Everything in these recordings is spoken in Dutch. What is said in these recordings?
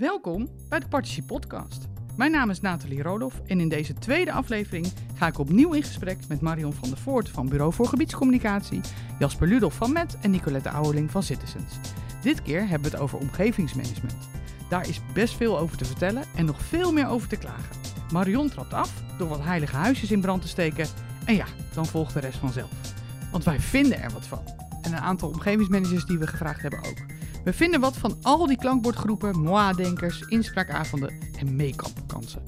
Welkom bij de Partici Podcast. Mijn naam is Nathalie Roloff en in deze tweede aflevering ga ik opnieuw in gesprek met Marion van der Voort van Bureau voor Gebiedscommunicatie, Jasper Ludolf van Met en Nicolette Ouweling van Citizens. Dit keer hebben we het over omgevingsmanagement. Daar is best veel over te vertellen en nog veel meer over te klagen. Marion trapt af door wat heilige huisjes in brand te steken en ja, dan volgt de rest vanzelf. Want wij vinden er wat van. En een aantal omgevingsmanagers die we gevraagd hebben ook. We vinden wat van al die klankbordgroepen, MOA-denkers, inspraakavonden en make-up-kansen.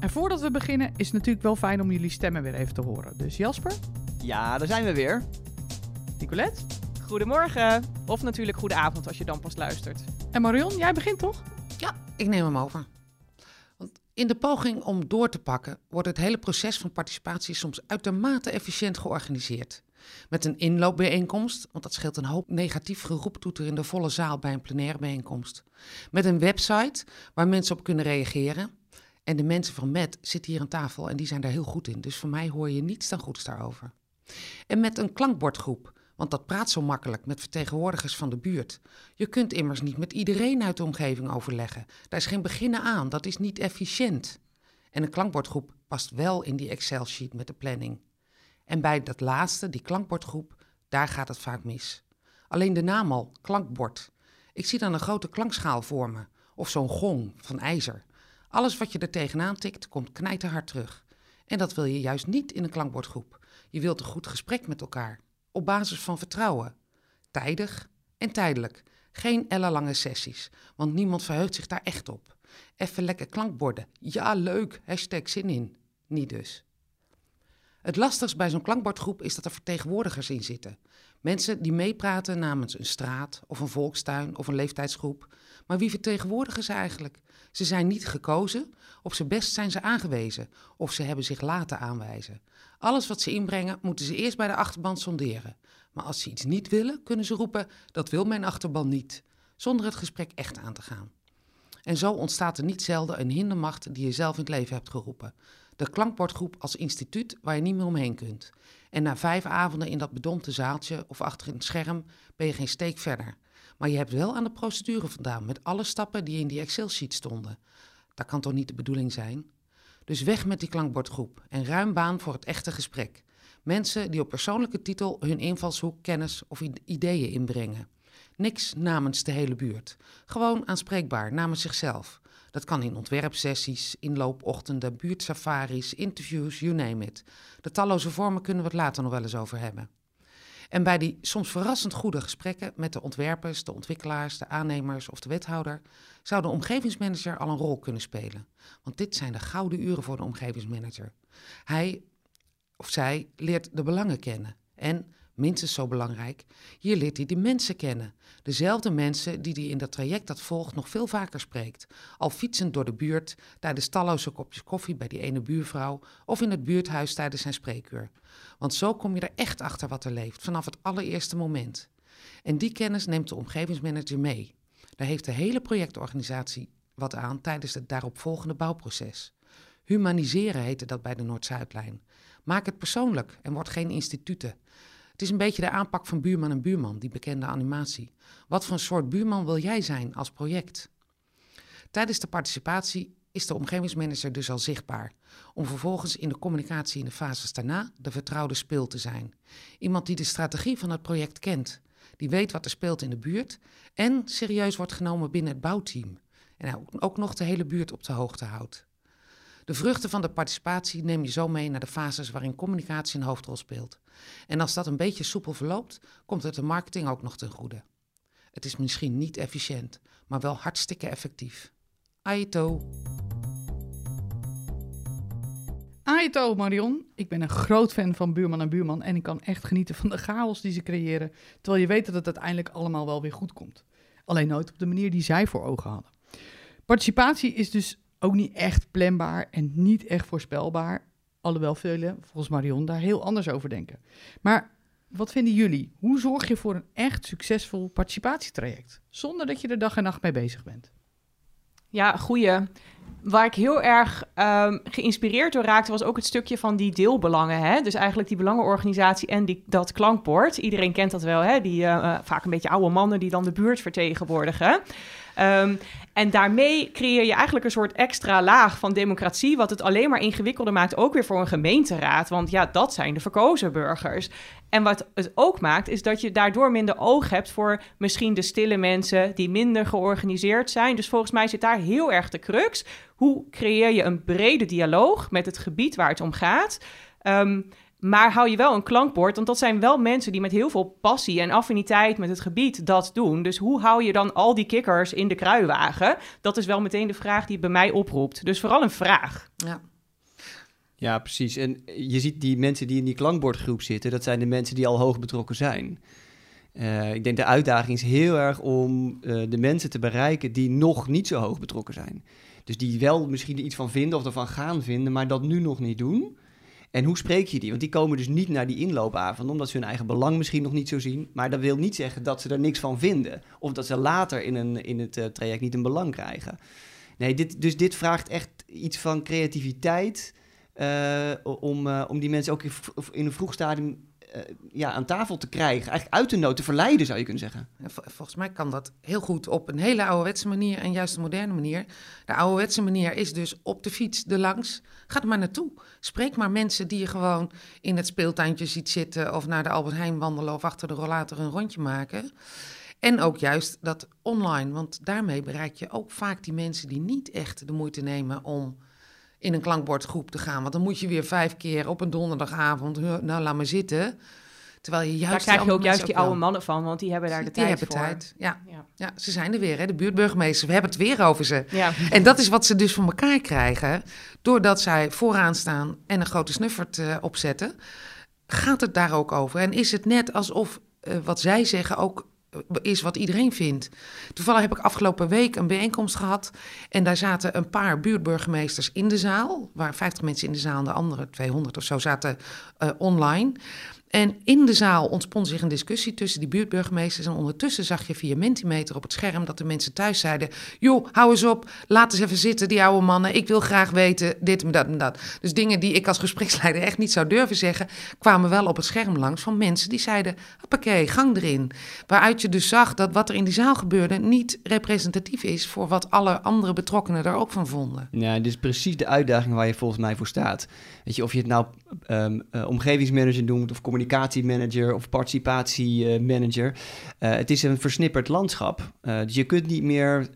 En voordat we beginnen is het natuurlijk wel fijn om jullie stemmen weer even te horen. Dus Jasper, Ja, daar zijn we weer. Nicolette Goedemorgen. Of natuurlijk goedenavond als je dan pas luistert. en Marion, jij begint toch? Ja, ik neem hem over. Want in de poging om door te pakken wordt het hele proces van participatie soms uitermate efficiënt georganiseerd. Met een inloopbijeenkomst, want dat scheelt een hoop negatief geroeptoeter in de volle zaal bij een plenaire bijeenkomst. Met een website waar mensen op kunnen reageren. En de mensen van MET zitten hier aan tafel en die zijn daar heel goed in. Dus voor mij hoor je niets dan goeds daarover. En met een klankbordgroep, want dat praat zo makkelijk met vertegenwoordigers van de buurt. Je kunt immers niet met iedereen uit de omgeving overleggen. Daar is geen beginnen aan, dat is niet efficiënt. En een klankbordgroep past wel in die Excel-sheet met de planning. En bij dat laatste, die klankbordgroep, daar gaat het vaak mis. Alleen de naam al, klankbord. Ik zie dan een grote klankschaal voor me, of zo'n gong van ijzer. Alles wat je er tegenaan tikt, komt knijterhard terug. En dat wil je juist niet in een klankbordgroep. Je wilt een goed gesprek met elkaar, op basis van vertrouwen. Tijdig en tijdelijk. Geen ellenlange sessies, want niemand verheugt zich daar echt op. Even lekker klankborden. Ja, leuk, hashtag zin in. Niet dus. Het lastigste bij zo'n klankbordgroep is dat er vertegenwoordigers in zitten. Mensen die meepraten namens een straat of een volkstuin of een leeftijdsgroep. Maar wie vertegenwoordigen ze eigenlijk? Ze zijn niet gekozen, op zijn best zijn ze aangewezen of ze hebben zich laten aanwijzen. Alles wat ze inbrengen moeten ze eerst bij de achterban sonderen. Maar als ze iets niet willen, kunnen ze roepen: dat wil mijn achterban niet, zonder het gesprek echt aan te gaan. En zo ontstaat er niet zelden een hindermacht die je zelf in het leven hebt geroepen. De klankbordgroep als instituut waar je niet meer omheen kunt. En na vijf avonden in dat bedompte zaaltje of achter een scherm ben je geen steek verder. Maar je hebt wel aan de procedure vandaan met alle stappen die in die Excel-sheet stonden. Dat kan toch niet de bedoeling zijn? Dus weg met die klankbordgroep en ruim baan voor het echte gesprek. Mensen die op persoonlijke titel hun invalshoek, kennis of ideeën inbrengen. Niks namens de hele buurt. Gewoon aanspreekbaar namens zichzelf. Dat kan in ontwerpsessies, inloopochtenden, buurtsafaris, interviews, you name it. De talloze vormen kunnen we het later nog wel eens over hebben. En bij die soms verrassend goede gesprekken met de ontwerpers, de ontwikkelaars, de aannemers of de wethouder, zou de omgevingsmanager al een rol kunnen spelen. Want dit zijn de gouden uren voor de omgevingsmanager. Hij of zij leert de belangen kennen. En, minstens zo belangrijk, hier leert hij de mensen kennen. Dezelfde mensen die hij in dat traject dat volgt nog veel vaker spreekt. Al fietsend door de buurt, tijdens talloze kopjes koffie bij die ene buurvrouw of in het buurthuis tijdens zijn spreekuur. Want zo kom je er echt achter wat er leeft, vanaf het allereerste moment. En die kennis neemt de omgevingsmanager mee. Daar heeft de hele projectorganisatie wat aan tijdens het daaropvolgende bouwproces. Humaniseren heette dat bij de Noord-Zuidlijn. Maak het persoonlijk en word geen instituten. Het is een beetje de aanpak van buurman en buurman, die bekende animatie. Wat voor soort buurman wil jij zijn als project? Tijdens de participatie is de omgevingsmanager dus al zichtbaar, om vervolgens in de communicatie in de fases daarna de vertrouwde speel te zijn. Iemand die de strategie van het project kent, die weet wat er speelt in de buurt en serieus wordt genomen binnen het bouwteam. En ook nog de hele buurt op de hoogte houdt. De vruchten van de participatie neem je zo mee naar de fases waarin communicatie een hoofdrol speelt. En als dat een beetje soepel verloopt, komt het de marketing ook nog ten goede. Het is misschien niet efficiënt, maar wel hartstikke effectief. Aito. Aito Marion, ik ben een groot fan van Buurman en Buurman en ik kan echt genieten van de chaos die ze creëren, terwijl je weet dat het uiteindelijk allemaal wel weer goed komt. Alleen nooit op de manier die zij voor ogen hadden. Participatie is dus ook niet echt planbaar en niet echt voorspelbaar, alhoewel velen, volgens Marion, daar heel anders over denken. Maar wat vinden jullie? Hoe zorg je voor een echt succesvol participatietraject, zonder dat je er dag en nacht mee bezig bent? Ja, goeie. Waar ik heel erg ehm, geïnspireerd door raakte, was ook het stukje van die deelbelangen. Hè? Dus eigenlijk die belangenorganisatie en die, dat klankbord. Iedereen kent dat wel, hè? Die eh, eh, vaak een beetje oude mannen die dan de buurt vertegenwoordigen. Ehm, en daarmee creëer je eigenlijk een soort extra laag van democratie, wat het alleen maar ingewikkelder maakt, ook weer voor een gemeenteraad. Want ja, dat zijn de verkozen burgers. En wat het ook maakt, is dat je daardoor minder oog hebt voor misschien de stille mensen die minder georganiseerd zijn. Dus volgens mij zit daar heel erg de crux. Hoe creëer je een brede dialoog met het gebied waar het om gaat? Ehm, maar hou je wel een klankbord, want dat zijn wel mensen die met heel veel passie en affiniteit met het gebied dat doen. Dus hoe hou je dan al die kikkers in de kruiwagen? Dat is wel meteen de vraag die bij mij oproept. Dus vooral een vraag. Ja. Ja, precies. En je ziet die mensen die in die klankbordgroep zitten, dat zijn de mensen die al hoog betrokken zijn. Uh, ik denk de uitdaging is heel erg om uh, de mensen te bereiken die nog niet zo hoog betrokken zijn. Dus die wel misschien iets van vinden of ervan gaan vinden, maar dat nu nog niet doen. En hoe spreek je die? Want die komen dus niet naar die inloopavond, omdat ze hun eigen belang misschien nog niet zo zien. Maar dat wil niet zeggen dat ze er niks van vinden. Of dat ze later in, een, in het uh, traject niet een belang krijgen. Nee, dit, dus dit vraagt echt iets van creativiteit. Uh, om, uh, om die mensen ook in, in een vroeg stadium ja, aan tafel te krijgen. Eigenlijk uit de nood te verleiden, zou je kunnen zeggen. Volgens mij kan dat heel goed op een hele ouderwetse manier en juist een moderne manier. De ouderwetse manier is dus op de fiets, de langs. Ga er maar naartoe. Spreek maar mensen die je gewoon in het speeltuintje ziet zitten... of naar de Albert Heijn wandelen of achter de rollator een rondje maken... En ook juist dat online, want daarmee bereik je ook vaak die mensen die niet echt de moeite nemen om in een klankbordgroep te gaan. Want dan moet je weer vijf keer op een donderdagavond, nou laat maar zitten. Terwijl je juist daar krijg je ook juist die oude mannen van, want die hebben daar de die tijd hebben voor. Tijd. Ja. Ja. ja, ze zijn er weer, hè, de buurtburgemeesters. We hebben het weer over ze. Ja. En dat is wat ze dus voor elkaar krijgen. Doordat zij vooraan staan en een grote snuffert uh, opzetten, gaat het daar ook over. En is het net alsof uh, wat zij zeggen ook is wat iedereen vindt. Toevallig heb ik afgelopen week een bijeenkomst gehad. En daar zaten een paar buurtburgemeesters in de zaal. Waar 50 mensen in de zaal en de andere 200 of zo zaten uh, online. En in de zaal ontspon zich een discussie tussen die buurtburgemeesters. En ondertussen zag je via Mentimeter op het scherm dat de mensen thuis zeiden: Joh, hou eens op, laat eens even zitten, die oude mannen. Ik wil graag weten dit en dat en dat. Dus dingen die ik als gespreksleider echt niet zou durven zeggen, kwamen wel op het scherm langs van mensen die zeiden: Hoppakee, gang erin. Waaruit je dus zag dat wat er in die zaal gebeurde niet representatief is voor wat alle andere betrokkenen daar ook van vonden. Ja, dit is precies de uitdaging waar je volgens mij voor staat. Weet je, of je het nou um, uh, omgevingsmanager noemt of communicatiemanager of participatiemanager. Uh, het is een versnipperd landschap. Uh, dus je kunt niet meer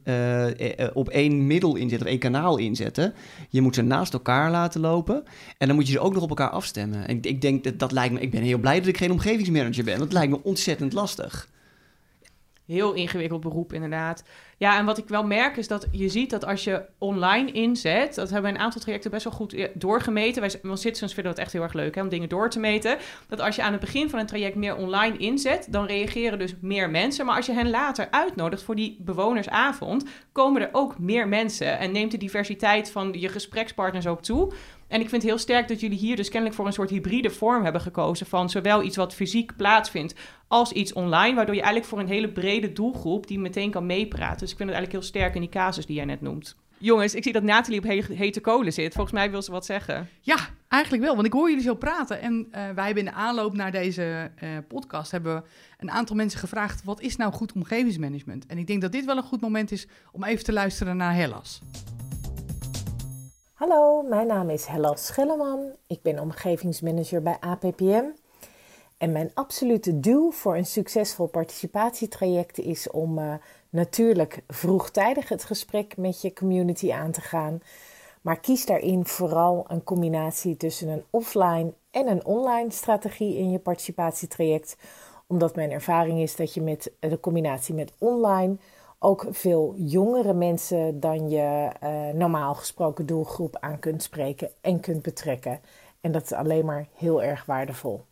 op één middel inzetten of één kanaal inzetten. Je moet ze naast elkaar laten lopen. En dan moet je ze ook nog op elkaar afstemmen. En ik, ik denk dat dat lijkt me. Ik ben heel blij dat ik geen omgevingsmanager ben. Dat lijkt me ontzettend lastig. Heel ingewikkeld beroep, inderdaad. Ja, en wat ik wel merk is dat je ziet dat als je online inzet, dat hebben we een aantal trajecten best wel goed doorgemeten. Wij als Citizens vinden dat echt heel erg leuk hè, om dingen door te meten. Dat als je aan het begin van een traject meer online inzet, dan reageren dus meer mensen. Maar als je hen later uitnodigt voor die bewonersavond, komen er ook meer mensen en neemt de diversiteit van je gesprekspartners ook toe. En ik vind het heel sterk dat jullie hier dus kennelijk voor een soort hybride vorm hebben gekozen van zowel iets wat fysiek plaatsvindt als iets online, waardoor je eigenlijk voor een hele brede doelgroep die meteen kan meepraten. Dus ik vind het eigenlijk heel sterk in die casus die jij net noemt. Jongens, ik zie dat Nathalie op he hete kolen zit. Volgens mij wil ze wat zeggen. Ja, eigenlijk wel. Want ik hoor jullie zo praten. En uh, wij hebben in de aanloop naar deze uh, podcast... hebben een aantal mensen gevraagd... wat is nou goed omgevingsmanagement? En ik denk dat dit wel een goed moment is... om even te luisteren naar Hellas. Hallo, mijn naam is Hellas Schelleman. Ik ben omgevingsmanager bij APPM. En mijn absolute doel voor een succesvol participatietraject is om uh, natuurlijk vroegtijdig het gesprek met je community aan te gaan. Maar kies daarin vooral een combinatie tussen een offline en een online strategie in je participatietraject. Omdat mijn ervaring is dat je met de combinatie met online ook veel jongere mensen dan je uh, normaal gesproken doelgroep aan kunt spreken en kunt betrekken. En dat is alleen maar heel erg waardevol.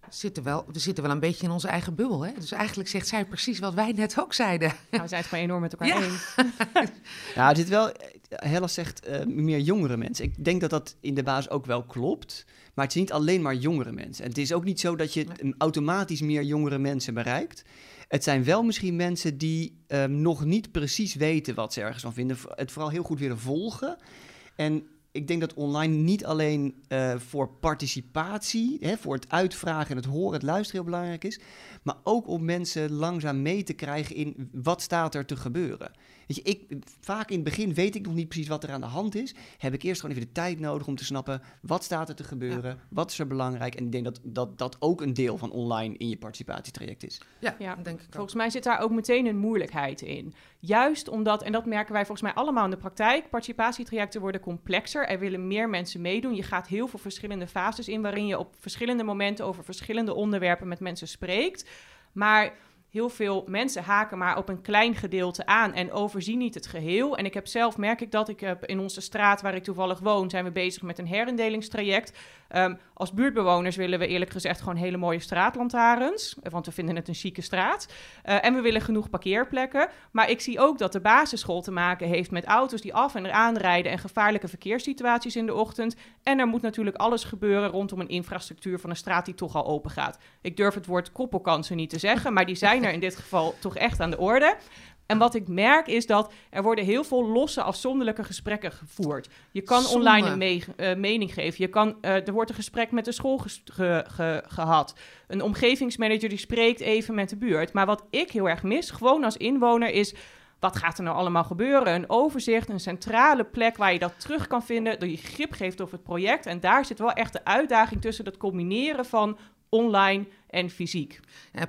We zitten, wel, we zitten wel een beetje in onze eigen bubbel. Hè? Dus eigenlijk zegt zij precies wat wij net ook zeiden. Nou, we zijn het gewoon enorm met elkaar Ja. eens. Ja, het zit wel. Hella zegt eh, meer jongere mensen. Ik denk dat dat in de basis ook wel klopt. Maar het is niet alleen maar jongere mensen. En het is ook niet zo dat je automatisch meer jongere mensen bereikt. Het zijn wel misschien mensen die um, nog niet precies weten wat ze ergens van vinden. Het vooral heel goed willen volgen. En ik denk dat online niet alleen uh, voor participatie, hè, voor het uitvragen en het horen, het luisteren heel belangrijk is, maar ook om mensen langzaam mee te krijgen in wat staat er te gebeuren. Weet je, ik, vaak in het begin weet ik nog niet precies wat er aan de hand is. Heb ik eerst gewoon even de tijd nodig om te snappen wat staat er te gebeuren, wat is er belangrijk. En ik denk dat, dat dat ook een deel van online in je participatietraject is. Ja, ja denk ik volgens mij zit daar ook meteen een moeilijkheid in. Juist omdat, en dat merken wij volgens mij allemaal in de praktijk, participatietrajecten worden complexer. Er willen meer mensen meedoen. Je gaat heel veel verschillende fases in waarin je op verschillende momenten over verschillende onderwerpen met mensen spreekt. Maar heel veel mensen haken maar op een klein gedeelte aan en overzien niet het geheel. En ik heb zelf, merk ik dat, ik heb in onze straat waar ik toevallig woon, zijn we bezig met een herinddelingstraject. Ehm, als buurtbewoners willen we eerlijk gezegd gewoon hele mooie straatlantaarns, want we vinden het een chique straat. Uh, en we willen genoeg parkeerplekken. Maar ik zie ook dat de basisschool te maken heeft met auto's die af en eraan rijden en gevaarlijke verkeerssituaties in de ochtend. En er moet natuurlijk alles gebeuren rondom een infrastructuur van een straat die toch al open gaat. Ik durf het woord koppelkansen niet te zeggen, maar die zijn in dit geval toch echt aan de orde. En wat ik merk is dat er worden heel veel losse, afzonderlijke gesprekken gevoerd. Je kan online een uh, mening geven. Je kan, uh, er wordt een gesprek met de school ge ge gehad. Een omgevingsmanager die spreekt even met de buurt. Maar wat ik heel erg mis, gewoon als inwoner, is... Wat gaat er nou allemaal gebeuren? Een overzicht, een centrale plek waar je dat terug kan vinden, dat je grip geeft over het project. En daar zit wel echt de uitdaging tussen het combineren van online en fysiek.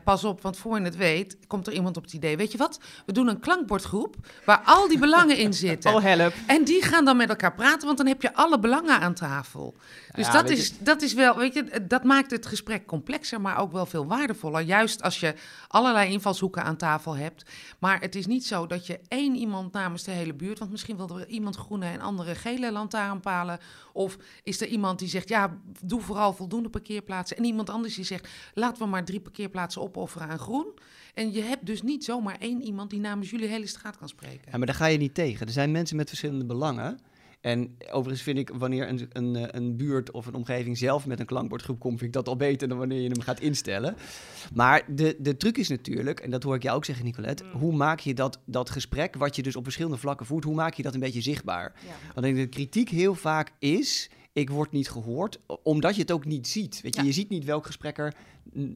Pas op, want voor je het weet, komt er iemand op het idee. Weet je wat? We doen een klankbordgroep waar al die belangen in zitten. Oh, help. En die gaan dan met elkaar praten, want dan heb je alle belangen aan tafel. Dus dat, is, dat is wel, weet je, dat maakt het gesprek complexer, maar ook wel veel waardevoller. Juist als je allerlei invalshoeken aan tafel hebt. Maar het is niet zo dat je één iemand namens de hele buurt, want misschien wil er iemand groene en andere gele lantaarnpalen. Of is er iemand die zegt, ja, doe vooral voldoende parkeerplaatsen. En iemand anders die zegt, laten we maar drie parkeerplaatsen opofferen aan groen. En je hebt dus niet zomaar één iemand die namens jullie hele straat kan spreken. Ja, maar daar ga je niet tegen. Er zijn mensen met verschillende belangen. En overigens vind ik wanneer een, een, een buurt of een omgeving zelf met een klankbordgroep komt, vind ik dat al beter dan wanneer je hem gaat instellen. Maar de, de truc is natuurlijk, en dat hoor ik jou ook zeggen, Nicolette, mm. hoe maak je dat, dat gesprek, wat je dus op verschillende vlakken voert, hoe maak je dat een beetje zichtbaar? Want ik denk de kritiek heel vaak is, ik word niet gehoord, omdat je het ook niet ziet. Weet je, je ziet niet welk gesprek er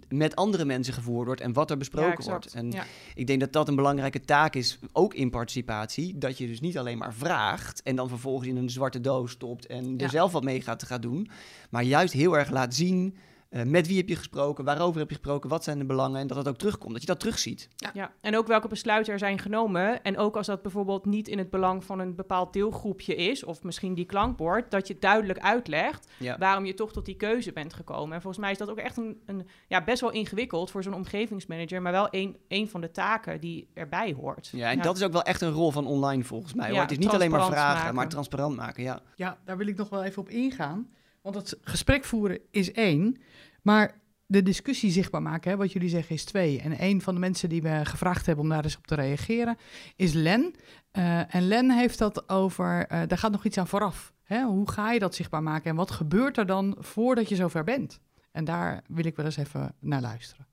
met andere mensen gevoerd wordt en wat er besproken wordt. En ik denk dat dat een belangrijke taak is, ook in participatie, dat je dus niet alleen maar vraagt en dan vervolgens in een zwarte doos stopt en er zelf wat mee gaat, te gaan doen, maar juist heel erg laat zien uh, met wie heb je gesproken? Waarover heb je gesproken? Wat zijn de belangen? En dat dat ook terugkomt, dat je dat terugziet. Ja. ja, en ook welke besluiten er zijn genomen. En ook als dat bijvoorbeeld niet in het belang van een bepaald deelgroepje is, of misschien die klankbord, dat je duidelijk uitlegt waarom je toch tot die keuze bent gekomen. En volgens mij is dat ook echt een, een ja, best wel ingewikkeld voor zo'n omgevingsmanager, maar wel een, een van de taken die erbij hoort. Ja, en dat is ook wel echt een rol van online volgens mij. Hoor. het is niet alleen maar vragen, maar transparant maken. Ja. ja, daar wil ik nog wel even op ingaan. Want het gesprek voeren is één, maar de discussie zichtbaar maken, hè, wat jullie zeggen, is twee. En een van de mensen die we gevraagd hebben om daar eens op te reageren, is Len. Uh, en Len heeft dat over, uh, daar gaat nog iets aan vooraf. Hè? Hoe ga je dat zichtbaar maken en wat gebeurt er dan voordat je zover bent? En daar wil ik wel eens even naar luisteren.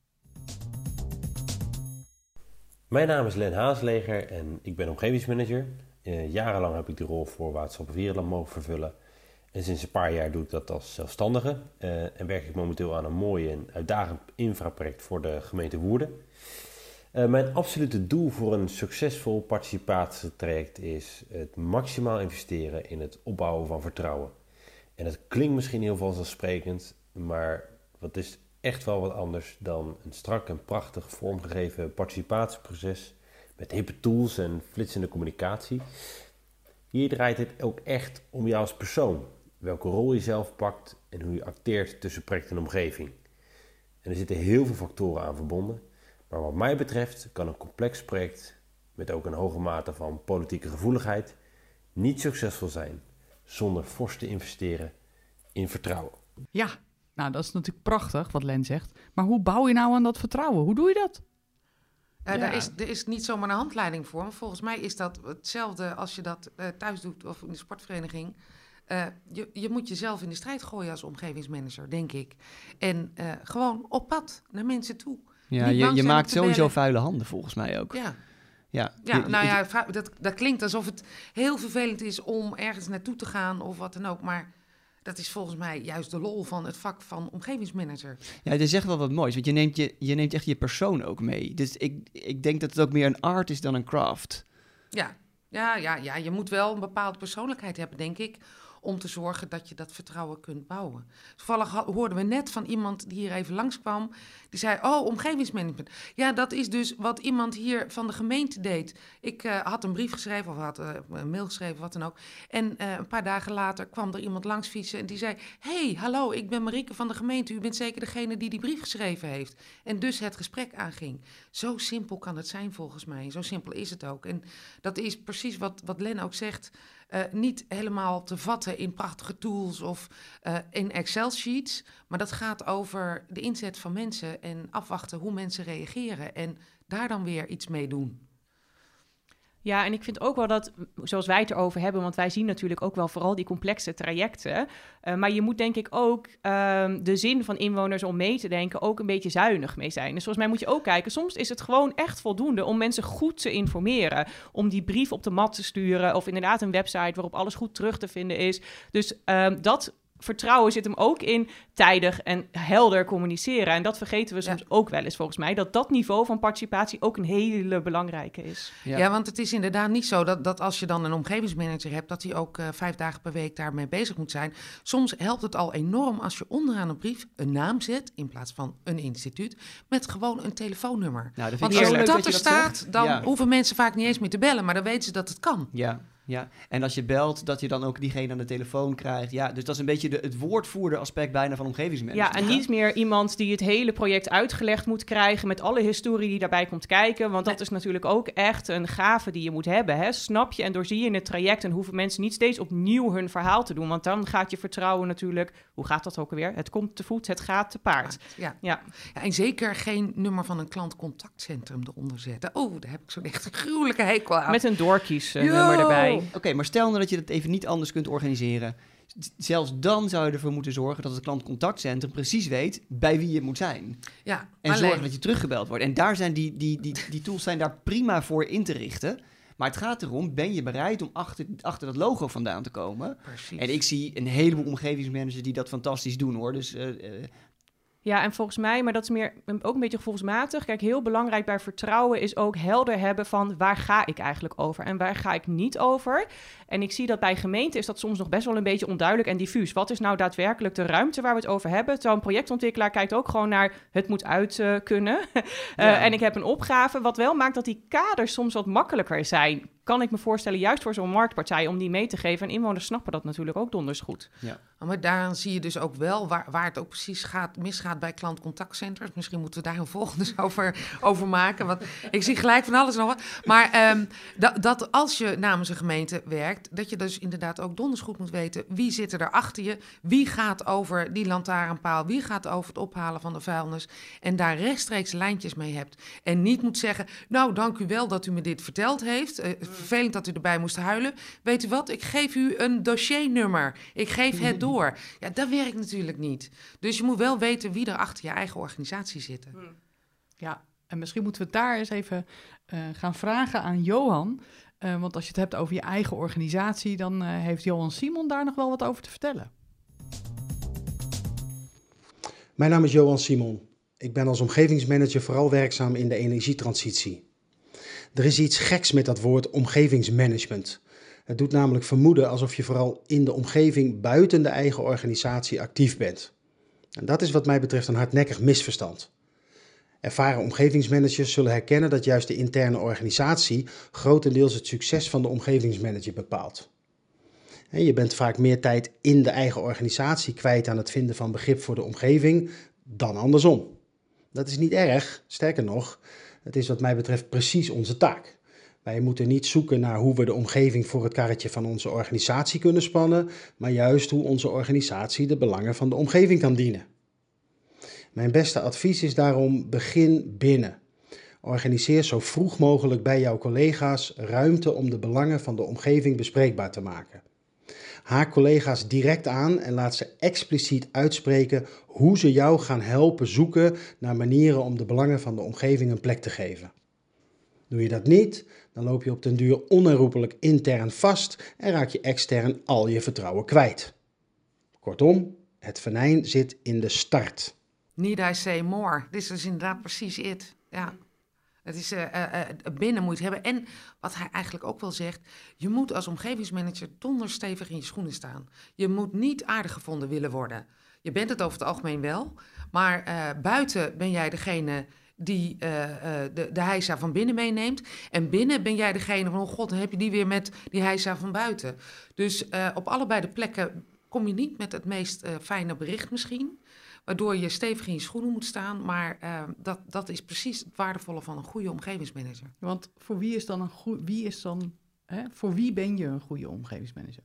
Mijn naam is Len Haasleger en ik ben omgevingsmanager. Uh, jarenlang heb ik de rol voor Waterschap Vierenland mogen vervullen. En sinds een paar jaar doe ik dat als zelfstandige uh, en werk ik momenteel aan een mooi en uitdagend infraproject voor de gemeente Woerden. Uh, mijn absolute doel voor een succesvol participatietraject is het maximaal investeren in het opbouwen van vertrouwen. En dat klinkt misschien heel vanzelfsprekend, maar wat is echt wel wat anders dan een strak en prachtig vormgegeven participatieproces met hippe tools en flitsende communicatie. Hier draait het ook echt om jou als persoon welke rol je zelf pakt en hoe je acteert tussen project en omgeving. En er zitten heel veel factoren aan verbonden, maar wat mij betreft kan een complex project met ook een hoge mate van politieke gevoeligheid niet succesvol zijn zonder fors te investeren in vertrouwen. Ja, nou dat is natuurlijk prachtig wat Len zegt, maar hoe bouw je nou aan dat vertrouwen? Hoe doe je dat? Uh, ja. er, is, er is niet zomaar een handleiding voor. Maar volgens mij is dat hetzelfde als je dat uh, thuis doet of in de sportvereniging. Uh, je, je moet jezelf in de strijd gooien als omgevingsmanager, denk ik. En uh, gewoon op pad naar mensen toe. Ja, je, je maakt sowieso vuile handen volgens mij ook. Ja. Ja, Ja, Je- nou ja, dat, dat klinkt alsof het heel vervelend is om ergens naartoe te gaan of wat dan ook. Maar dat is volgens mij juist de lol van het vak van omgevingsmanager. Ja, het is echt wel wat moois, want je neemt, je, je neemt echt je persoon ook mee. Dus ik, ik denk dat het ook meer een art is dan een craft. Ja, ja, ja, ja, je moet wel een bepaalde persoonlijkheid hebben, denk ik, om te zorgen dat je dat vertrouwen kunt bouwen. Toevallig hoorden we net van iemand die hier even langskwam, die zei, oh, omgevingsmanagement. Ja, dat is dus wat iemand hier van de gemeente deed. Ik eh, had een brief geschreven of had eh, een mail geschreven, wat dan ook. En eh, een paar dagen later kwam er iemand langs fietsen en die zei, hey, hallo, ik ben Marieke van de gemeente. U bent zeker degene die die brief geschreven heeft. En dus het gesprek aanging. Zo simpel kan het zijn volgens mij. Zo simpel is het ook. En dat is precies wat, wat Len ook zegt. Eh, niet helemaal te vatten in prachtige tools of eh, in Excel-sheets. Maar dat gaat over de inzet van mensen en afwachten hoe mensen reageren. En daar dan weer iets mee doen. Ja, en ik vind ook wel dat, zoals wij het erover hebben, want wij zien natuurlijk ook wel vooral die complexe trajecten. eh, maar je moet denk ik ook ehm, de zin van inwoners om mee te denken ook een beetje zuinig mee zijn. Dus volgens mij moet je ook kijken, soms is het gewoon echt voldoende om mensen goed te informeren. Om die brief op de mat te sturen of inderdaad een website waarop alles goed terug te vinden is. Dus ehm, dat vertrouwen zit hem ook in tijdig en helder communiceren. En dat vergeten we Ja. soms ook wel eens volgens mij. Dat dat niveau van participatie ook een hele belangrijke is. Ja. Ja. want het is inderdaad niet zo dat, dat als je dan een omgevingsmanager hebt, dat hij ook eh, vijf dagen per week daarmee bezig moet zijn. Soms helpt het al enorm als je onderaan een brief een naam zet, in plaats van een instituut, met gewoon een telefoonnummer. Nou, dat vind Want als dat je er dat staat, zegt. dan Ja. hoeven mensen vaak niet eens meer te bellen, maar dan weten ze dat het kan. Ja, ja. En als je belt, dat je dan ook diegene aan de telefoon krijgt. Ja, dus dat is een beetje de, het woordvoerder aspect bijna van omgevingsmanagement. Ja, en niet meer iemand die het hele project uitgelegd moet krijgen met alle historie die daarbij komt kijken. Want dat is natuurlijk ook echt een gave die je moet hebben. Hè? Snap je en doorzie je het traject en hoeven mensen niet steeds opnieuw hun verhaal te doen. Want dan gaat je vertrouwen natuurlijk, hoe gaat dat ook alweer? Het komt te voet, het gaat te paard. Ja. Ja. Ja, en zeker geen nummer van een klantcontactcentrum eronder zetten. Oh, daar heb ik zo'n echt gruwelijke hekel aan. Met een doorkies nummer erbij. Oké, maar stel nou dat je dat even niet anders kunt organiseren. Zelfs dan zou je ervoor moeten zorgen dat het klantcontactcentrum precies weet bij wie je moet zijn. ja, En alleen- zorgen dat je teruggebeld wordt. En daar zijn die, die, die, die tools zijn daar prima voor in te richten. Maar het gaat erom, ben je bereid om achter, achter dat logo vandaan te komen? Precies. En ik zie een heleboel omgevingsmanagers die dat fantastisch doen hoor. Dus eh, eh, Ja, en volgens mij, maar dat is meer ook een beetje gevoelsmatig. Kijk, heel belangrijk bij vertrouwen is ook helder hebben van waar ga ik eigenlijk over en waar ga ik niet over. En ik zie dat bij gemeenten is dat soms nog best wel een beetje onduidelijk en diffuus. Wat is nou daadwerkelijk de ruimte waar we het over hebben? Terwijl een projectontwikkelaar kijkt ook gewoon naar het moet uit eh, kunnen. Eh, Ja. en ik heb een opgave, wat wel maakt dat die kaders soms wat makkelijker zijn. Kan ik me voorstellen, juist voor zo'n marktpartij, om die mee te geven. En inwoners snappen dat natuurlijk ook donders goed. Maar daaraan zie je dus ook wel waar, waar het ook precies gaat, misgaat bij klantcontactcenters. Misschien moeten we daar een volgende over, over maken. Want ik zie gelijk van alles nog wat. Maar ehm, dat, dat als je namens een gemeente werkt, dat je dus inderdaad ook donders goed moet weten wie zit er achter je. Wie gaat over die lantaarnpaal? Wie gaat over het ophalen van de vuilnis? En daar rechtstreeks lijntjes mee hebt. En niet moet zeggen, nou dank u wel dat u me dit verteld heeft. Eh, vervelend dat u erbij moest huilen. Weet u wat, ik geef u een dossiernummer. Ik geef het door. Ja, dat werkt natuurlijk niet. Dus je moet wel weten wie er achter je eigen organisatie zitten. Ja, en misschien moeten we het daar eens even eh, gaan vragen aan Johan. Eh, want als je het hebt over je eigen organisatie, dan eh, heeft Johan Simon daar nog wel wat over te vertellen. Mijn naam is Johan Simon. Ik ben als omgevingsmanager vooral werkzaam in de energietransitie. Er is iets geks met dat woord omgevingsmanagement. Het doet namelijk vermoeden alsof je vooral in de omgeving buiten de eigen organisatie actief bent. En dat is wat mij betreft een hardnekkig misverstand. Ervaren omgevingsmanagers zullen herkennen dat juist de interne organisatie grotendeels het succes van de omgevingsmanager bepaalt. Je bent vaak meer tijd in de eigen organisatie kwijt aan het vinden van begrip voor de omgeving dan andersom. Dat is niet erg, sterker nog, het is wat mij betreft precies onze taak. Wij moeten niet zoeken naar hoe we de omgeving voor het karretje van onze organisatie kunnen spannen, maar juist hoe onze organisatie de belangen van de omgeving kan dienen. Mijn beste advies is daarom: begin binnen. Organiseer zo vroeg mogelijk bij jouw collega's ruimte om de belangen van de omgeving bespreekbaar te maken. Haak collega's direct aan en laat ze expliciet uitspreken hoe ze jou gaan helpen zoeken naar manieren om de belangen van de omgeving een plek te geven. Doe je dat niet, dan loop je op den duur onherroepelijk intern vast en raak je extern al je vertrouwen kwijt. Kortom, het venijn zit in de start. Need I say more? Dit is dus inderdaad precies het. Ja. Het is uh, binnen moet je hebben. En wat hij eigenlijk ook wel zegt, je moet als omgevingsmanager donderstevig in je schoenen staan. Je moet niet aardig gevonden willen worden. Je bent het over het algemeen wel, maar buiten ben jij degene die uh, uh, de, de heisa van binnen meeneemt. En binnen ben jij degene van, oh god, dan heb je die weer met die heisa van buiten. Dus uh, op allebei de plekken kom je niet met het meest fijne bericht misschien. Waardoor je stevig in je schoenen moet staan. Maar dat, dat is precies het waardevolle van een goede omgevingsmanager. Want voor wie is dan een goed, wie is dan, hè, voor wie ben je een goede omgevingsmanager?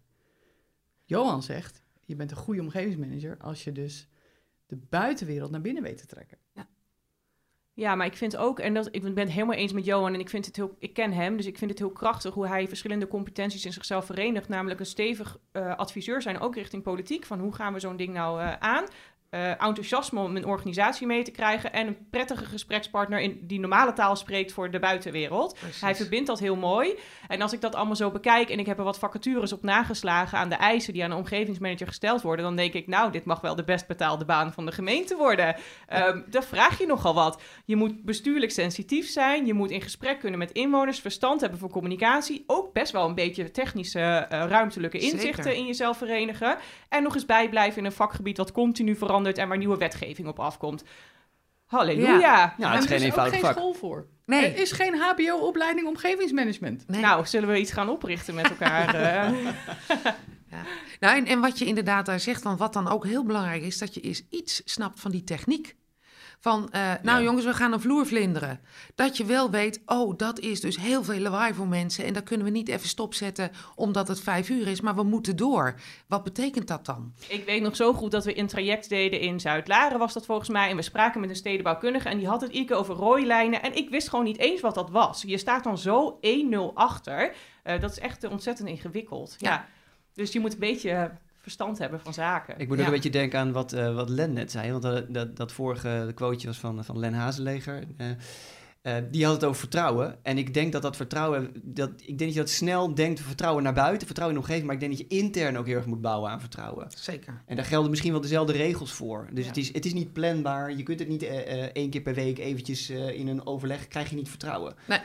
Johan zegt, je bent een goede omgevingsmanager als je dus de buitenwereld naar binnen weet te trekken. Ja. Maar ik vind ook, en dat, ik ben het helemaal eens met Johan, en ik vind het heel, ik ken hem, dus ik vind het heel krachtig hoe hij verschillende competenties in zichzelf verenigt, namelijk een stevig uh, adviseur zijn, ook richting politiek, van hoe gaan we zo'n ding nou uh, aan? Uh, enthousiasme om een organisatie mee te krijgen en een prettige gesprekspartner in die normale taal spreekt voor de buitenwereld. Precies. Hij verbindt dat heel mooi. En als ik dat allemaal zo bekijk en ik heb er wat vacatures op nageslagen aan de eisen die aan een omgevingsmanager gesteld worden, dan denk ik, nou, dit mag wel de best betaalde baan van de gemeente worden. Um, daar vraag je nogal wat. Je moet bestuurlijk sensitief zijn, je moet in gesprek kunnen met inwoners, verstand hebben voor communicatie, ook best wel een beetje technische, uh, ruimtelijke inzichten Zeker. in jezelf verenigen en nog eens bijblijven in een vakgebied wat continu verandert en waar nieuwe wetgeving op afkomt. Halleluja. Ja, nou, het is geen eenvoudig vak. Er is geen school voor. Nee. Er is geen HBO-opleiding omgevingsmanagement. Nee. Nou, zullen we iets gaan oprichten met elkaar? ja. Nou, en, en wat je inderdaad daar zegt, van wat dan ook heel belangrijk is, dat je eens iets snapt van die techniek. Van, uh, nou ja. jongens, we gaan een vloer vlinderen. Dat je wel weet, oh, dat is dus heel veel lawaai voor mensen. En dat kunnen we niet even stopzetten omdat het vijf uur is, maar we moeten door. Wat betekent dat dan? Ik weet nog zo goed dat we een traject deden in Zuid-Laren, was dat volgens mij. En we spraken met een stedenbouwkundige en die had het keer over rooilijnen. En ik wist gewoon niet eens wat dat was. Je staat dan zo 1-0 achter. Uh, dat is echt ontzettend ingewikkeld. ja. ja. Dus je moet een beetje verstand hebben van zaken. Ik moet ook een beetje denken aan wat, uh, wat Len net zei. Want dat, dat, dat vorige quoteje was van, van Len Hazeleger. Uh, uh, die had het over vertrouwen. En ik denk dat dat vertrouwen... Dat, ik denk dat je dat snel denkt, vertrouwen naar buiten, vertrouwen in de omgeving. Maar ik denk dat je intern ook heel erg moet bouwen aan vertrouwen. Zeker. En daar gelden misschien wel dezelfde regels voor. Dus ja. het, is, het is niet planbaar. Je kunt het niet één keer per week eventjes in een overleg... krijg je niet vertrouwen. Nee.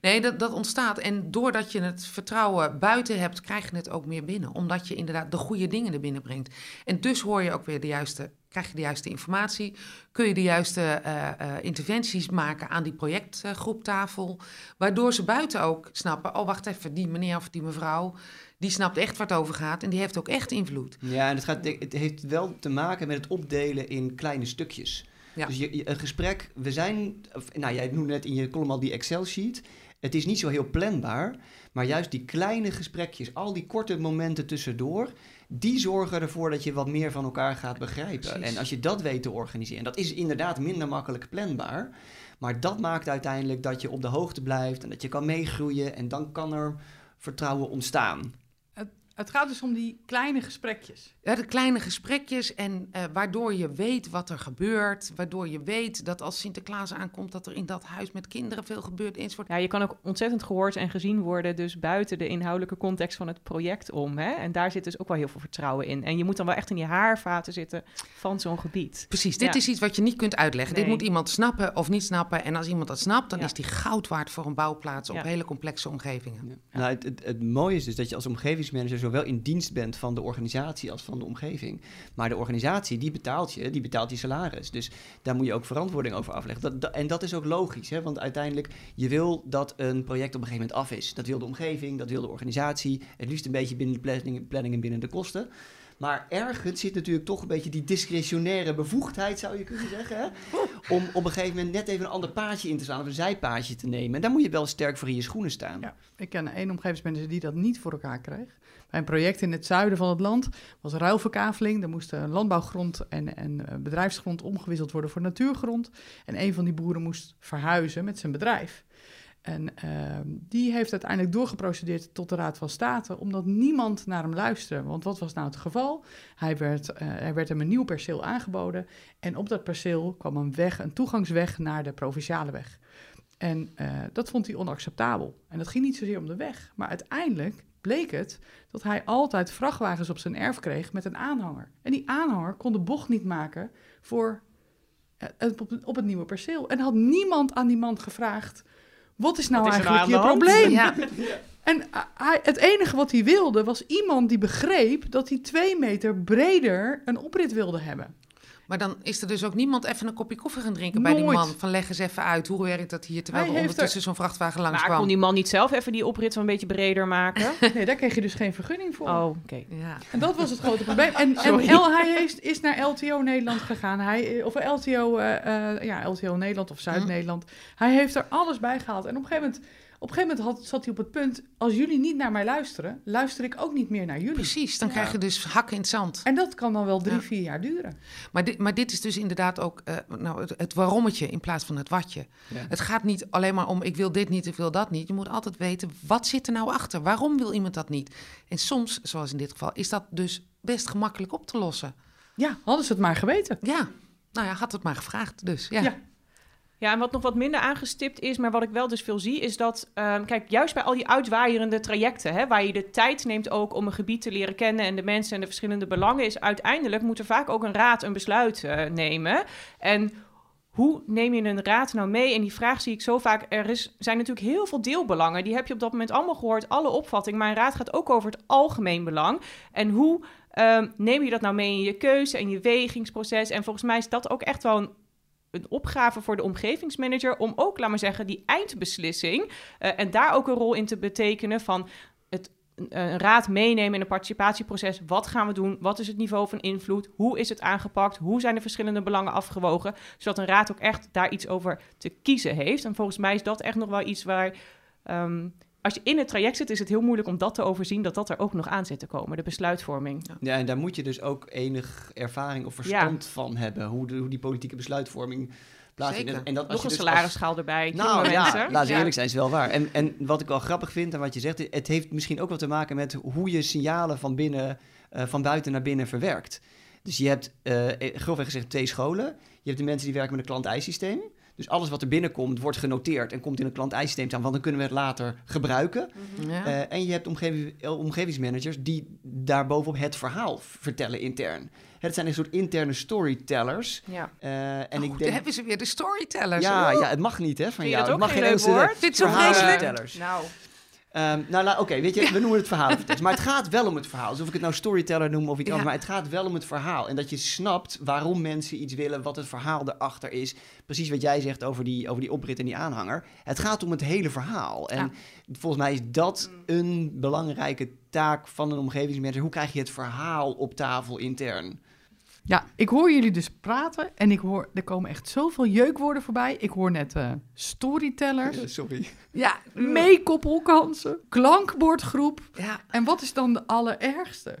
Nee, dat, dat ontstaat. En doordat je het vertrouwen buiten hebt, krijg je het ook meer binnen. Omdat je inderdaad de goede dingen er binnen brengt. En dus hoor je ook weer de juiste, krijg je de juiste informatie. Kun je de juiste uh, uh, interventies maken aan die projectgroeptafel. Waardoor ze buiten ook snappen, oh wacht even, die meneer of die mevrouw... Die snapt echt waar het over gaat en die heeft ook echt invloed. Ja, en het, gaat, het heeft wel te maken met het opdelen in kleine stukjes. Ja. Dus je, een gesprek, we zijn, nou jij noemde net in je column al die Excel-sheet. Het is niet zo heel planbaar, maar juist die kleine gesprekjes, al die korte momenten tussendoor, die zorgen ervoor dat je wat meer van elkaar gaat begrijpen. Precies. En als je dat weet te organiseren, dat is inderdaad minder makkelijk planbaar, maar dat maakt uiteindelijk dat je op de hoogte blijft en dat je kan meegroeien en dan kan er vertrouwen ontstaan. Het gaat dus om die kleine gesprekjes. Ja, de kleine gesprekjes en uh, waardoor je weet wat er gebeurt. Waardoor je weet dat als Sinterklaas aankomt dat er in dat huis met kinderen veel gebeurt. Enzovoort. Ja, je kan ook ontzettend gehoord en gezien worden dus buiten de inhoudelijke context van het project om. Hè? En daar zit dus ook wel heel veel vertrouwen in. En je moet dan wel echt in die haarvaten zitten van zo'n gebied. Precies, dit ja. is iets wat je niet kunt uitleggen. Nee. Dit moet iemand snappen of niet snappen. En als iemand dat snapt, dan ja. is die goud waard voor een bouwplaats op hele complexe omgevingen. Nou, het, het, het mooie is dus dat je als omgevingsmanager zowel in dienst bent van de organisatie als van de omgeving. Maar de organisatie, die betaalt je, die betaalt je salaris. Dus daar moet je ook verantwoording over afleggen. En dat is ook logisch, hè? want uiteindelijk, je wil dat een project op een gegeven moment af is. Dat wil de omgeving, dat wil de organisatie. Het liefst een beetje binnen de planning en binnen de kosten. Maar ergens zit natuurlijk toch een beetje die discretionaire bevoegdheid, zou je kunnen zeggen. Hè? Om op een gegeven moment net even een ander paadje in te slaan of een zijpaadje te nemen. En daar moet je wel sterk voor in je schoenen staan. Ja, ik ken één omgevingsmanager die dat niet voor elkaar kreeg. Bij een project in het zuiden van het land was ruilverkaveling. Er moest landbouwgrond en, en bedrijfsgrond omgewisseld worden voor natuurgrond. En een van die boeren moest verhuizen met zijn bedrijf. En uh, die heeft uiteindelijk doorgeprocedeerd tot de Raad van State, omdat niemand naar hem luisterde. Want wat was nou het geval? Hij werd, uh, er werd hem een nieuw perceel aangeboden en op dat perceel kwam een weg, een toegangsweg naar de provinciale weg. En eh, dat vond hij onacceptabel. En dat ging niet zozeer om de weg. Maar uiteindelijk bleek het dat hij altijd vrachtwagens op zijn erf kreeg met een aanhanger. En die aanhanger kon de bocht niet maken voor eh, op het nieuwe perceel. En had niemand aan die man gevraagd... wat is nou Wat is eigenlijk je nou probleem? Ja, En hij, het enige wat hij wilde was iemand die begreep dat hij twee meter breder een oprit wilde hebben. Maar dan is er dus ook niemand even een kopje koffie gaan drinken bij die man. Van leg eens even uit, hoe werkt dat hier? Terwijl Hij er ondertussen zo'n vrachtwagen langs Maar kwam. kon die man niet zelf even die oprit een beetje breder maken? Nee, daar kreeg je dus geen vergunning voor. Oh, oké. Ja. En dat was het grote probleem. En, en. L, hij heeft, is naar LTO Nederland gegaan. Hij, of LTO, eh, eh, ja, LTO Nederland of Zuid-Nederland. Hij heeft er alles bij gehaald. En op een gegeven moment, op een gegeven moment had, zat hij op het punt... als jullie niet naar mij luisteren, luister ik ook niet meer naar jullie. Precies, dan krijg je dus hakken in het zand. En dat kan dan wel drie, Ja. vier jaar duren. Maar dit, maar dit is dus inderdaad ook eh, nou, het, het waarommetje in plaats van het watje. Ja. Het gaat niet alleen maar om ik wil dit niet, ik wil dat niet. Je moet altijd weten, wat zit er nou achter? Waarom wil iemand dat niet? En soms, zoals in dit geval, is dat dus best gemakkelijk op te lossen. Ja, hadden ze het maar geweten. Ja, nou ja, had het maar gevraagd dus. Ja. Ja. En wat nog wat minder aangestipt is, maar wat ik wel dus veel zie, is dat, ehm, kijk, juist bij al die uitwaaierende trajecten, hè, waar je de tijd neemt ook om een gebied te leren kennen en de mensen en de verschillende belangen, is uiteindelijk moet er vaak ook een raad een besluit eh, nemen. En hoe neem je een raad nou mee? En die vraag zie ik zo vaak. Er is, zijn natuurlijk heel veel deelbelangen. Die heb je op dat moment allemaal gehoord, alle opvatting. Maar een raad gaat ook over het algemeen belang. En hoe ehm, neem je dat nou mee in je keuze en je wegingsproces? En volgens mij is dat ook echt wel een een opgave voor de omgevingsmanager om ook, laat maar zeggen, die eindbeslissing eh, en daar ook een rol in te betekenen van het een raad meenemen in een participatieproces. Wat gaan we doen? Wat is het niveau van invloed? Hoe is het aangepakt? Hoe zijn de verschillende belangen afgewogen? Zodat een raad ook echt daar iets over te kiezen heeft. En volgens mij is dat echt nog wel iets waar. ehm, als je in het traject zit, is het heel moeilijk om dat te overzien, dat dat er ook nog aan zit te komen, de besluitvorming. Ja, en daar moet je dus ook enig ervaring of verstand van hebben. Hoe, de, hoe die politieke besluitvorming plaatsvindt. Zeker. En dat Nog een dus als- salarisschaal erbij. Nou ja, mensen. laten we eerlijk zijn, is wel waar. En, en wat ik wel grappig vind en wat je zegt, het heeft misschien ook wel te maken met hoe je signalen van, binnen, eh, van buiten naar binnen verwerkt. Dus je hebt, eh, grofweg gezegd, twee scholen. Je hebt de mensen die werken met een klant-eissysteem. Dus alles wat er binnenkomt, wordt genoteerd en komt in een klant-eissysteem staan, want dan kunnen we het later gebruiken. Ja. Eh, en je hebt omgeving, eh, omgevingsmanagers die daarbovenop het verhaal vertellen intern. Het zijn een soort interne storytellers. Ja. Eh, en Oh, ik denk, hebben ze weer de storytellers. ja, Oeh. ja, het mag niet hè, van jou. dat het mag geen leuk woord? Het zo verhalenvertellers. Nou, Ehm, nou, oké, weet je, we noemen het verhalenvertellers. Maar het gaat wel om het verhaal. Dus of ik het nou storyteller noem of iets Ja. anders. Maar het gaat wel om het verhaal. En dat je snapt waarom mensen iets willen, wat het verhaal erachter is. Precies wat jij zegt over die, over die oprit en die aanhanger. Het gaat om het hele verhaal. En Ja. volgens mij is dat een belangrijke taak van een omgevingsmanager. Hoe krijg je het verhaal op tafel intern? Ja, ik hoor jullie dus praten en ik hoor, er komen echt zoveel jeukwoorden voorbij. Ik hoor net eh, storytellers, Sorry. Ja, meekoppelkansen, klankbordgroep. ja. En wat is dan de allerergste?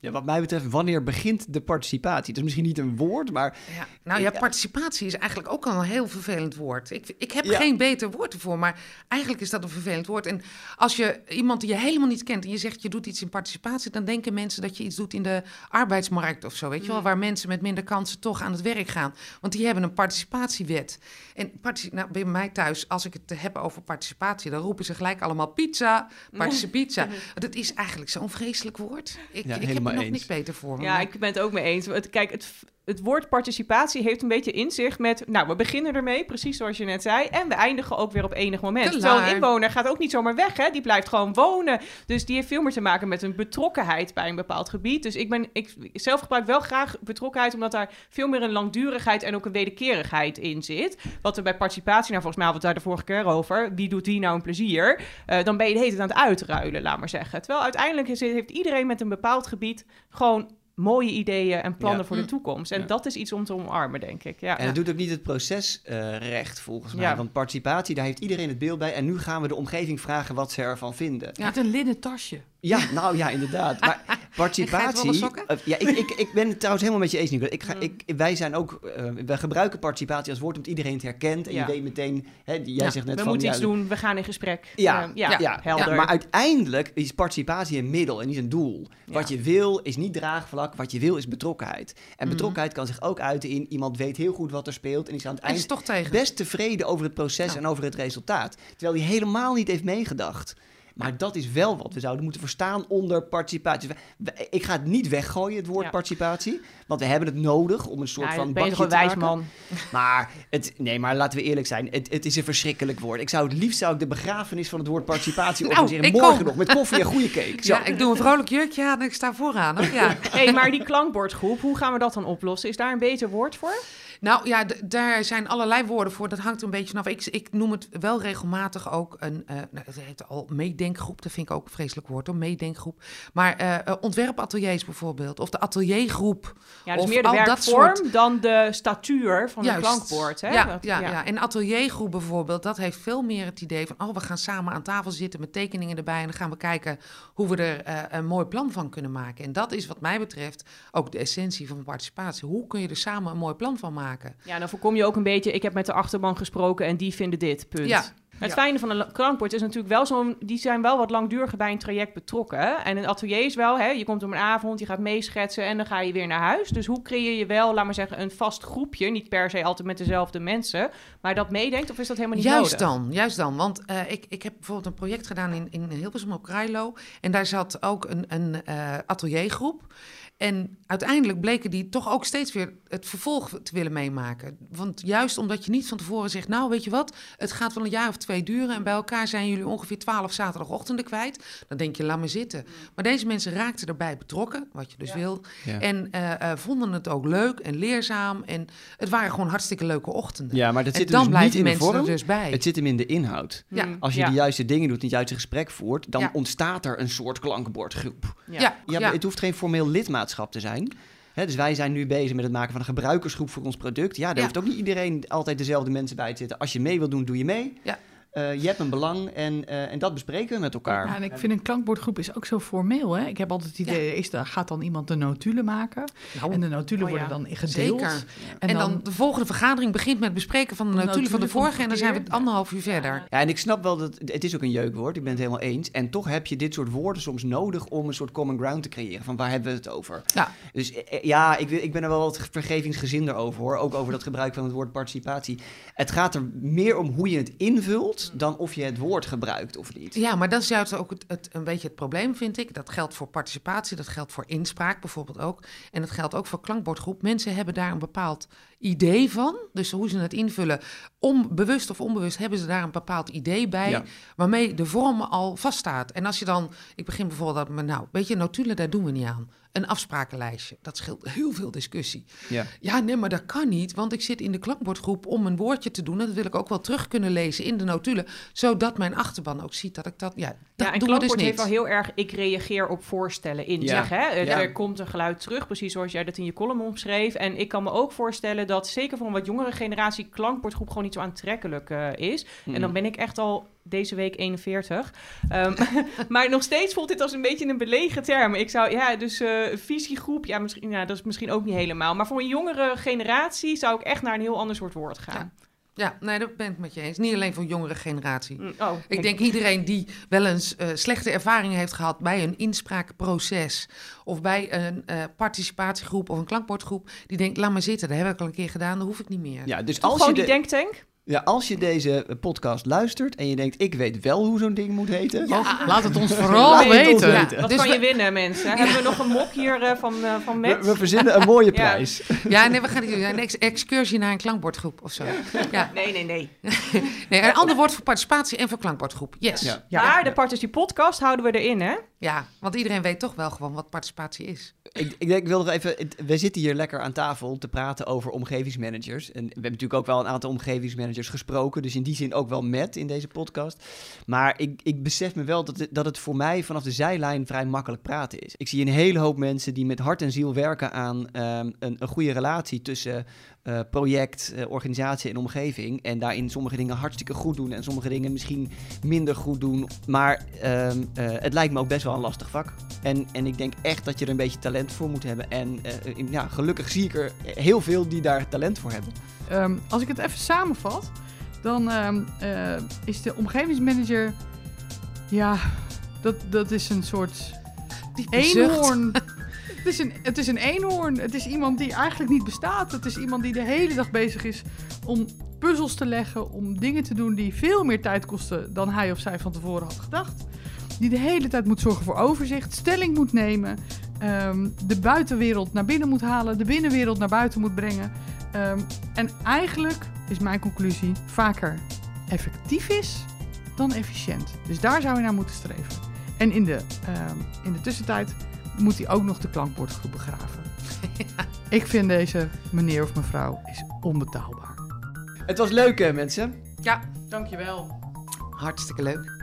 Ja, wat mij betreft, wanneer begint de participatie? Dat is misschien niet een woord, maar Ja, nou ja, Ja. participatie is eigenlijk ook al een heel vervelend woord. Ik, ik heb Ja. geen beter woord ervoor, maar eigenlijk is dat een vervelend woord. En als je iemand die je helemaal niet kent en je zegt je doet iets in participatie, dan denken mensen dat je iets doet in de arbeidsmarkt of zo, weet je wel, waar mensen met minder kansen toch aan het werk gaan. Want die hebben een participatiewet. En partici- nou, bij mij thuis, als ik het heb over participatie, dan roepen ze gelijk allemaal pizza, participizza. Dat is eigenlijk zo'n vreselijk woord. Ik, Ja, ik heb helemaal nog eens. niks beter voor. me, Ja, maar- ik ben het ook mee eens. Kijk, het, het woord participatie heeft een beetje inzicht met... Nou, we beginnen ermee, precies zoals je net zei. En we eindigen ook weer op enig moment. Een inwoner gaat ook niet zomaar weg, hè. Die blijft gewoon wonen. Dus die heeft veel meer te maken met een betrokkenheid bij een bepaald gebied. Dus ik ben... Ik zelf gebruik wel graag betrokkenheid... omdat daar veel meer een langdurigheid en ook een wederkerigheid in zit. Wat er bij participatie... Nou, volgens mij hadden we het daar de vorige keer over. Wie doet wie nou een plezier? Eh, dan ben je de hele tijd aan het uitruilen, laat maar zeggen. Terwijl uiteindelijk heeft iedereen met een bepaald gebied... gewoon mooie ideeën en plannen Ja. voor de Hm. toekomst. En Ja. dat is iets om te omarmen, denk ik. Ja. En het doet ook niet het proces eh, recht, volgens mij. Ja. Want participatie, daar heeft iedereen het beeld bij. En nu gaan we de omgeving vragen wat ze ervan vinden. Ja. Met een linnen tasje. Ja, nou ja, inderdaad. Maar participatie. eh, ja, ik, ik, ik ben het trouwens helemaal met je eens, Nico. Ik ga, Mm. ik, wij zijn ook, eh, wij gebruiken participatie als woord omdat iedereen het herkent. En Ja. je weet meteen, hè, jij Ja. zegt net We van... moeten ja, iets doen, we gaan in gesprek. Ja, Eh, ja, ja, ja, helder. maar uiteindelijk is participatie een middel en niet een doel. Wat je wil is niet draagvlak, wat je wil is betrokkenheid. En Mhm. betrokkenheid kan zich ook uiten in iemand weet heel goed wat er speelt en is aan het eind best tevreden over het proces Ja. en over het resultaat. Terwijl hij helemaal niet heeft meegedacht. Maar dat is wel wat we zouden moeten verstaan onder participatie. Ik ga het niet weggooien, het woord Ja. participatie. Want we hebben het nodig om een soort Ja, van dan ben je bakje toch een te wijs maken. man. Maar, het, nee, maar laten we eerlijk zijn. Het, het is een verschrikkelijk woord. Ik zou het liefst zou ik de begrafenis van het woord participatie Nou, organiseren. Morgen kom. nog, met koffie en goede cake. Zo. Ja, ik doe een vrolijk jurkje aan en ik sta vooraan. Hoor. Ja. hey, maar die klankbordgroep, hoe gaan we dat dan oplossen? Is daar een beter woord voor? Nou ja, daar zijn allerlei woorden voor. Dat hangt er een beetje vanaf. Ik, ik noem het wel regelmatig ook een, eh nou, het heet al meedenkgroep. Dat vind ik ook een vreselijk woord hoor, meedenkgroep. Maar eh, eh, ontwerpateliers bijvoorbeeld, of de ateliergroep. Ja, dus Of meer de werkvorm soort- dan de statuur van Juist. het klankbord. Hè? Ja, Dat- ja, ja. en ateliergroep bijvoorbeeld, dat heeft veel meer het idee van... oh, we gaan samen aan tafel zitten met tekeningen erbij... en dan gaan we kijken hoe we er eh, een mooi plan van kunnen maken. En dat is wat mij betreft ook de essentie van participatie. Hoe kun je er samen een mooi plan van maken? Ja, dan voorkom je ook een beetje, ik heb met de achterban gesproken en die vinden dit, punt. Ja. Het Ja. fijne van een la- klankbord is natuurlijk wel zo'n... Die zijn wel wat langduriger bij een traject betrokken. En een atelier is wel, hè, je komt om een avond, je gaat meeschetsen en dan ga je weer naar huis. Dus hoe creëer je wel, laat maar zeggen, een vast groepje? Niet per se altijd met dezelfde mensen, maar dat meedenkt of is dat helemaal niet Juist nodig? dan, juist dan. Want eh, ik, ik heb bijvoorbeeld een project gedaan in, in Hilversum op Krailo. En daar zat ook een, een eh, ateliergroep. En uiteindelijk bleken die toch ook steeds weer het vervolg te willen meemaken. Want juist omdat je niet van tevoren zegt... nou, weet je wat, het gaat wel een jaar of twee duren... en bij elkaar zijn jullie ongeveer twaalf zaterdagochtenden kwijt... dan denk je, laat maar zitten. Maar deze mensen raakten erbij betrokken, wat je dus wil... Ja. en eh, eh, vonden het ook leuk en leerzaam. En het waren gewoon hartstikke leuke ochtenden. Ja, maar dat en zit er dan dus niet blijven in de mensen vorm. er dus bij. Het zit hem in de inhoud. Ja. Hmm, Als je ja. de juiste dingen doet, het juiste gesprek voert, dan Ja. ontstaat er een soort klankbordgroep. Ja. Ja, het hoeft geen formeel lidmaatschap te zijn. Hè, dus wij zijn nu bezig met het maken van een gebruikersgroep voor ons product. Ja, daar Ja. hoeft ook niet iedereen altijd dezelfde mensen bij te zitten. Als je mee wil doen, doe je mee. Ja. Eh, je hebt een belang en, eh, en dat bespreken we met elkaar. Ja, en ik vind een klankbordgroep is ook zo formeel. Hè? Ik heb altijd het idee, is er, gaat dan iemand de notulen maken? Nou, En de notulen Oh ja, worden dan gedeeld. zeker. En, En, dan, de volgende vergadering begint met het bespreken van de De notulen van de van vorige... en dan zijn we anderhalf uur verder. Ja, en ik snap wel dat het is ook een jeukwoord. Ik ben het helemaal eens. En toch heb je dit soort woorden soms nodig om een soort common ground te creëren. Van waar hebben we het over? Ja. Dus eh, ja, ik, wil- ik ben er wel wat vergevingsgezinder over hoor. Ook over dat gebruik van het woord participatie. Het gaat er meer om hoe je het invult dan of je het woord gebruikt of niet. Ja, maar dat is juist ook het, een beetje het probleem, vind ik. Dat geldt voor participatie, dat geldt voor inspraak bijvoorbeeld ook. En dat geldt ook voor klankbordgroep. Mensen hebben daar een bepaald idee van. Dus hoe ze het invullen, onbewust of onbewust, hebben ze daar een bepaald idee bij. Ja. Waarmee de vorm al vaststaat. En als je dan, ik begin bijvoorbeeld met, nou, weet je, notulen, daar doen we niet aan. Een afsprakenlijstje, dat scheelt heel veel discussie. Ja. Ja, nee, maar dat kan niet, want ik zit in de klankbordgroep om een woordje te doen. En dat wil ik ook wel terug kunnen lezen in de notulen, zodat mijn achterban ook ziet dat ik dat, ja, dat Ja, en doen we dus klankbord niet. heeft wel heel erg, ik reageer op voorstellen in Ja. zich. Hè? Er, Ja. er komt een geluid terug, precies zoals jij dat in je column omschreef. En ik kan me ook voorstellen dat zeker voor een wat jongere generatie klankbordgroep gewoon niet zo aantrekkelijk eh, is. En dan ben ik echt al deze week 41. Ehm, maar nog steeds voelt dit als een beetje een belegen term. Ik zou, ja, dus eh, visiegroep, ja, misschien, ja, dat is misschien ook niet helemaal. Maar voor een jongere generatie zou ik echt naar een heel ander soort woord gaan. Ja, nee, dat ben ik met je eens. Niet alleen voor de jongere generatie. Mm, Oh, Ik denk iedereen die wel eens eh, slechte ervaringen heeft gehad bij een inspraakproces of bij een eh, participatiegroep of een klankbordgroep, die denkt, laat maar zitten, dat heb ik al een keer gedaan, dat hoef ik niet meer. Ja, dus Toch als je, gewoon die de- denktank? Ja, als je deze podcast luistert en je denkt, ik weet wel hoe zo'n ding moet heten. Laat het ons vooral Laat het ons weten. weten. Wat Dus kan we- je winnen, mensen? Hebben we nog een mok hier eh, van, eh van We, Matt? we verzinnen een mooie Ja. prijs. Ja, nee, we gaan niet doen. Ja, Een ex- excursie naar een klankbordgroep of zo. Ja. Nee, nee, nee. Nee, een ander woord voor participatie en voor klankbordgroep. Yes. Ja. Ja. Maar de Partnership podcast houden we erin, hè? want iedereen weet toch wel gewoon wat participatie is. Ik, ik, denk, wil nog even. We zitten hier lekker aan tafel te praten over omgevingsmanagers. En we hebben natuurlijk ook wel een aantal omgevingsmanagers gesproken. Dus in die zin ook wel met in deze podcast. Maar ik, ik besef me wel dat dat het voor mij vanaf de zijlijn vrij makkelijk praten is. Ik zie een hele hoop mensen die met hart en ziel werken aan ehm, een, een goede relatie tussen eh, project, eh, organisatie en omgeving. En daarin sommige dingen hartstikke goed doen en sommige dingen misschien minder goed doen. Maar ehm, eh, het lijkt me ook best wel een lastig vak. En, en ik denk echt dat je er een beetje talent voor moet hebben. En eh, ja, gelukkig zie ik er heel veel die daar talent voor hebben. Ehm, als ik het even samenvat, dan ehm, eh, is de omgevingsmanager. Ja, dat, dat is een soort eenhoorn. Het, is een, het is een eenhoorn. Het is iemand die eigenlijk niet bestaat. Het is iemand die de hele dag bezig is om puzzels te leggen, om dingen te doen die veel meer tijd kosten dan hij of zij van tevoren had gedacht. Die de hele tijd moet zorgen voor overzicht, stelling moet nemen, ehm, de buitenwereld naar binnen moet halen, de binnenwereld naar buiten moet brengen. Ehm, en eigenlijk is mijn conclusie vaker effectief is dan efficiënt. Dus daar zou je naar moeten streven. En in de, ehm, in de tussentijd moet hij ook nog de klankbordgroep begraven. Ik vind deze meneer of mevrouw is onbetaalbaar. Het was leuk, hè, mensen. Ja, Dankjewel. hartstikke leuk.